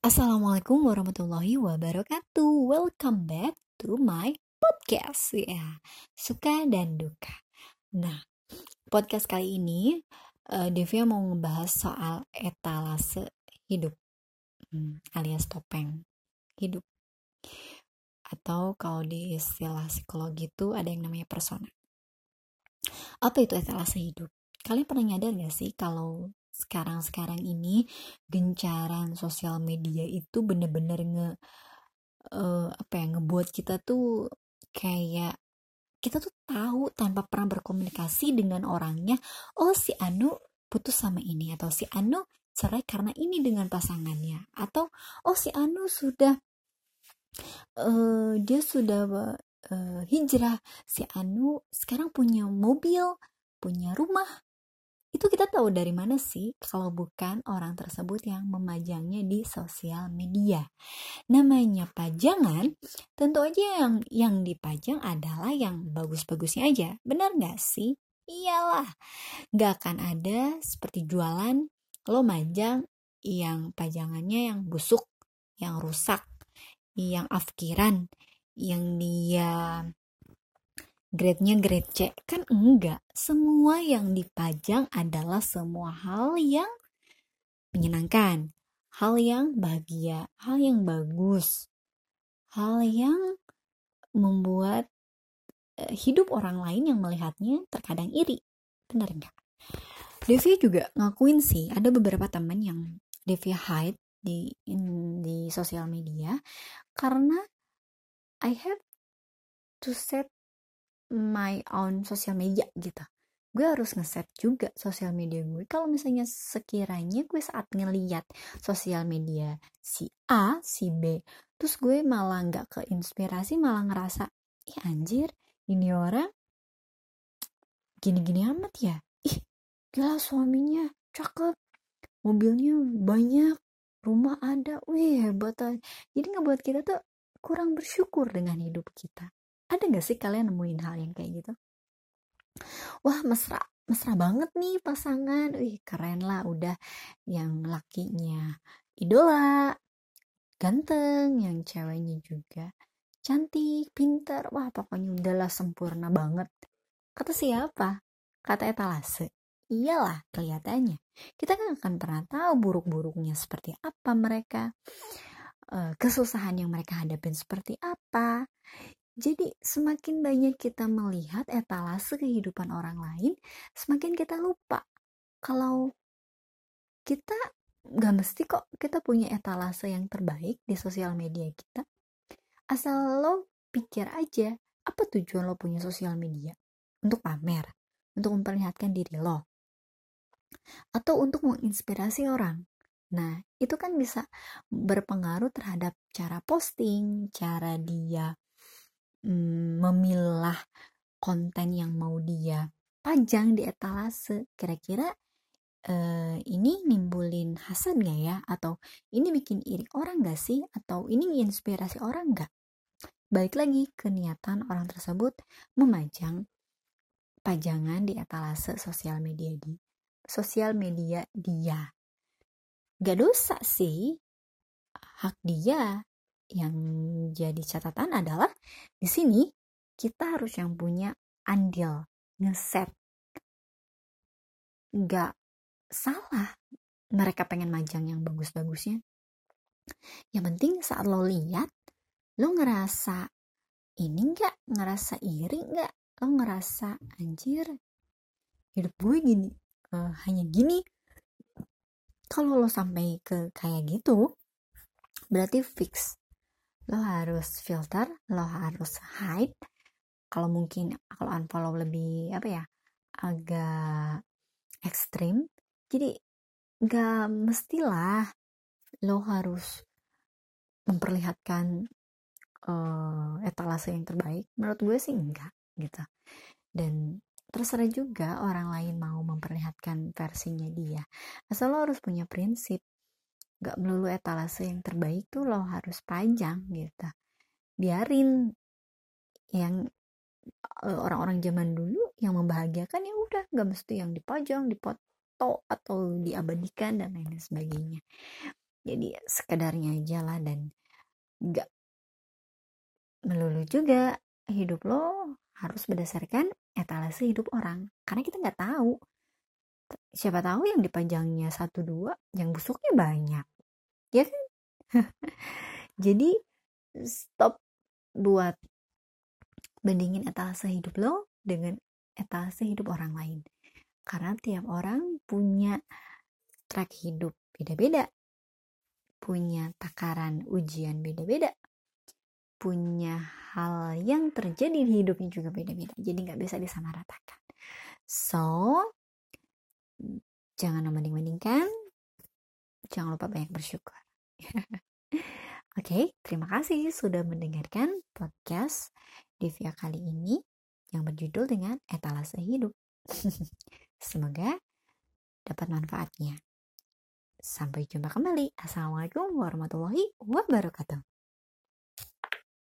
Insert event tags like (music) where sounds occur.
Assalamualaikum warahmatullahi wabarakatuh. Welcome back to my podcast ya. Suka dan duka. Nah, podcast kali ini uh, Devia mau ngebahas soal etalase hidup hmm, alias topeng hidup. Atau kalau di istilah psikologi itu ada yang namanya persona. Apa itu etalase hidup? Kalian pernah nyadar gak sih kalau sekarang-sekarang ini gencaran sosial media itu bener-bener nge uh, apa ya ngebuat kita tuh kayak kita tuh tahu tanpa pernah berkomunikasi dengan orangnya oh si Anu putus sama ini atau si Anu cerai karena ini dengan pasangannya atau oh si Anu sudah uh, dia sudah uh, hijrah si Anu sekarang punya mobil punya rumah itu kita tahu dari mana sih kalau bukan orang tersebut yang memajangnya di sosial media. Namanya pajangan, tentu aja yang yang dipajang adalah yang bagus-bagusnya aja. Benar nggak sih? Iyalah, nggak akan ada seperti jualan lo majang yang pajangannya yang busuk, yang rusak, yang afkiran, yang dia grade-nya grade C. Kan enggak. Semua yang dipajang adalah semua hal yang menyenangkan. Hal yang bahagia. Hal yang bagus. Hal yang membuat uh, hidup orang lain yang melihatnya terkadang iri. Benar enggak Devi juga ngakuin sih ada beberapa teman yang Devi hide di in, di sosial media karena I have to set my own sosial media gitu. Gue harus ngeset juga sosial media gue. Kalau misalnya sekiranya gue saat ngeliat sosial media si A si B terus gue malah nggak keinspirasi malah ngerasa ih anjir ini orang gini-gini amat ya? Ih gila suaminya cakep mobilnya banyak rumah ada wih hebat jadi ngebuat kita tuh kurang bersyukur dengan hidup kita ada gak sih kalian nemuin hal yang kayak gitu? Wah mesra mesra banget nih pasangan. Wih keren lah udah yang lakinya idola ganteng yang ceweknya juga cantik pinter wah pokoknya udahlah sempurna banget. Kata siapa? Kata etalase. Iyalah kelihatannya. Kita kan akan pernah tahu buruk-buruknya seperti apa mereka eh, kesusahan yang mereka hadapin seperti apa jadi semakin banyak kita melihat etalase kehidupan orang lain, semakin kita lupa kalau kita gak mesti kok kita punya etalase yang terbaik di sosial media kita. Asal lo pikir aja, apa tujuan lo punya sosial media? Untuk pamer, untuk memperlihatkan diri lo, atau untuk menginspirasi orang. Nah, itu kan bisa berpengaruh terhadap cara posting, cara dia mm, memilah konten yang mau dia pajang di etalase. Kira-kira uh, ini nimbulin hasad gak ya? Atau ini bikin iri orang gak sih? Atau ini inspirasi orang gak balik lagi ke niatan orang tersebut memajang pajangan di etalase sosial media di sosial media dia. Gak dosa sih hak dia yang jadi catatan adalah di sini kita harus yang punya andil ngeset. Nggak salah mereka pengen majang yang bagus-bagusnya. Yang penting saat lo lihat lo ngerasa ini nggak? Ngerasa iri nggak? Lo ngerasa anjir hidup gue gini uh, hanya gini? Kalau lo sampai ke kayak gitu berarti fix lo harus filter lo harus hide. Kalau mungkin kalau unfollow lebih apa ya agak ekstrim jadi nggak mestilah lo harus memperlihatkan uh, etalase yang terbaik. Menurut gue sih enggak gitu. Dan terserah juga orang lain mau memperlihatkan versinya dia. Asal lo harus punya prinsip gak melulu etalase yang terbaik tuh lo harus panjang gitu. Biarin yang eh, orang-orang zaman dulu yang membahagiakan ya udah gak mesti yang dipajang dipoto atau diabadikan dan lain sebagainya. Jadi sekedarnya aja lah dan nggak melulu juga hidup lo harus berdasarkan etalase hidup orang. Karena kita nggak tahu siapa tahu yang dipajangnya satu dua yang busuknya banyak. Ya kan? (laughs) Jadi stop buat bandingin etalase hidup lo dengan etalase hidup orang lain. Karena tiap orang punya track hidup beda-beda. Punya takaran ujian beda-beda. Punya hal yang terjadi di hidupnya juga beda-beda. Jadi nggak bisa disamaratakan. So jangan membanding-bandingkan jangan lupa banyak bersyukur (laughs) oke okay, terima kasih sudah mendengarkan podcast Devia kali ini yang berjudul dengan etalase hidup (laughs) semoga dapat manfaatnya Sampai jumpa kembali. Assalamualaikum warahmatullahi wabarakatuh.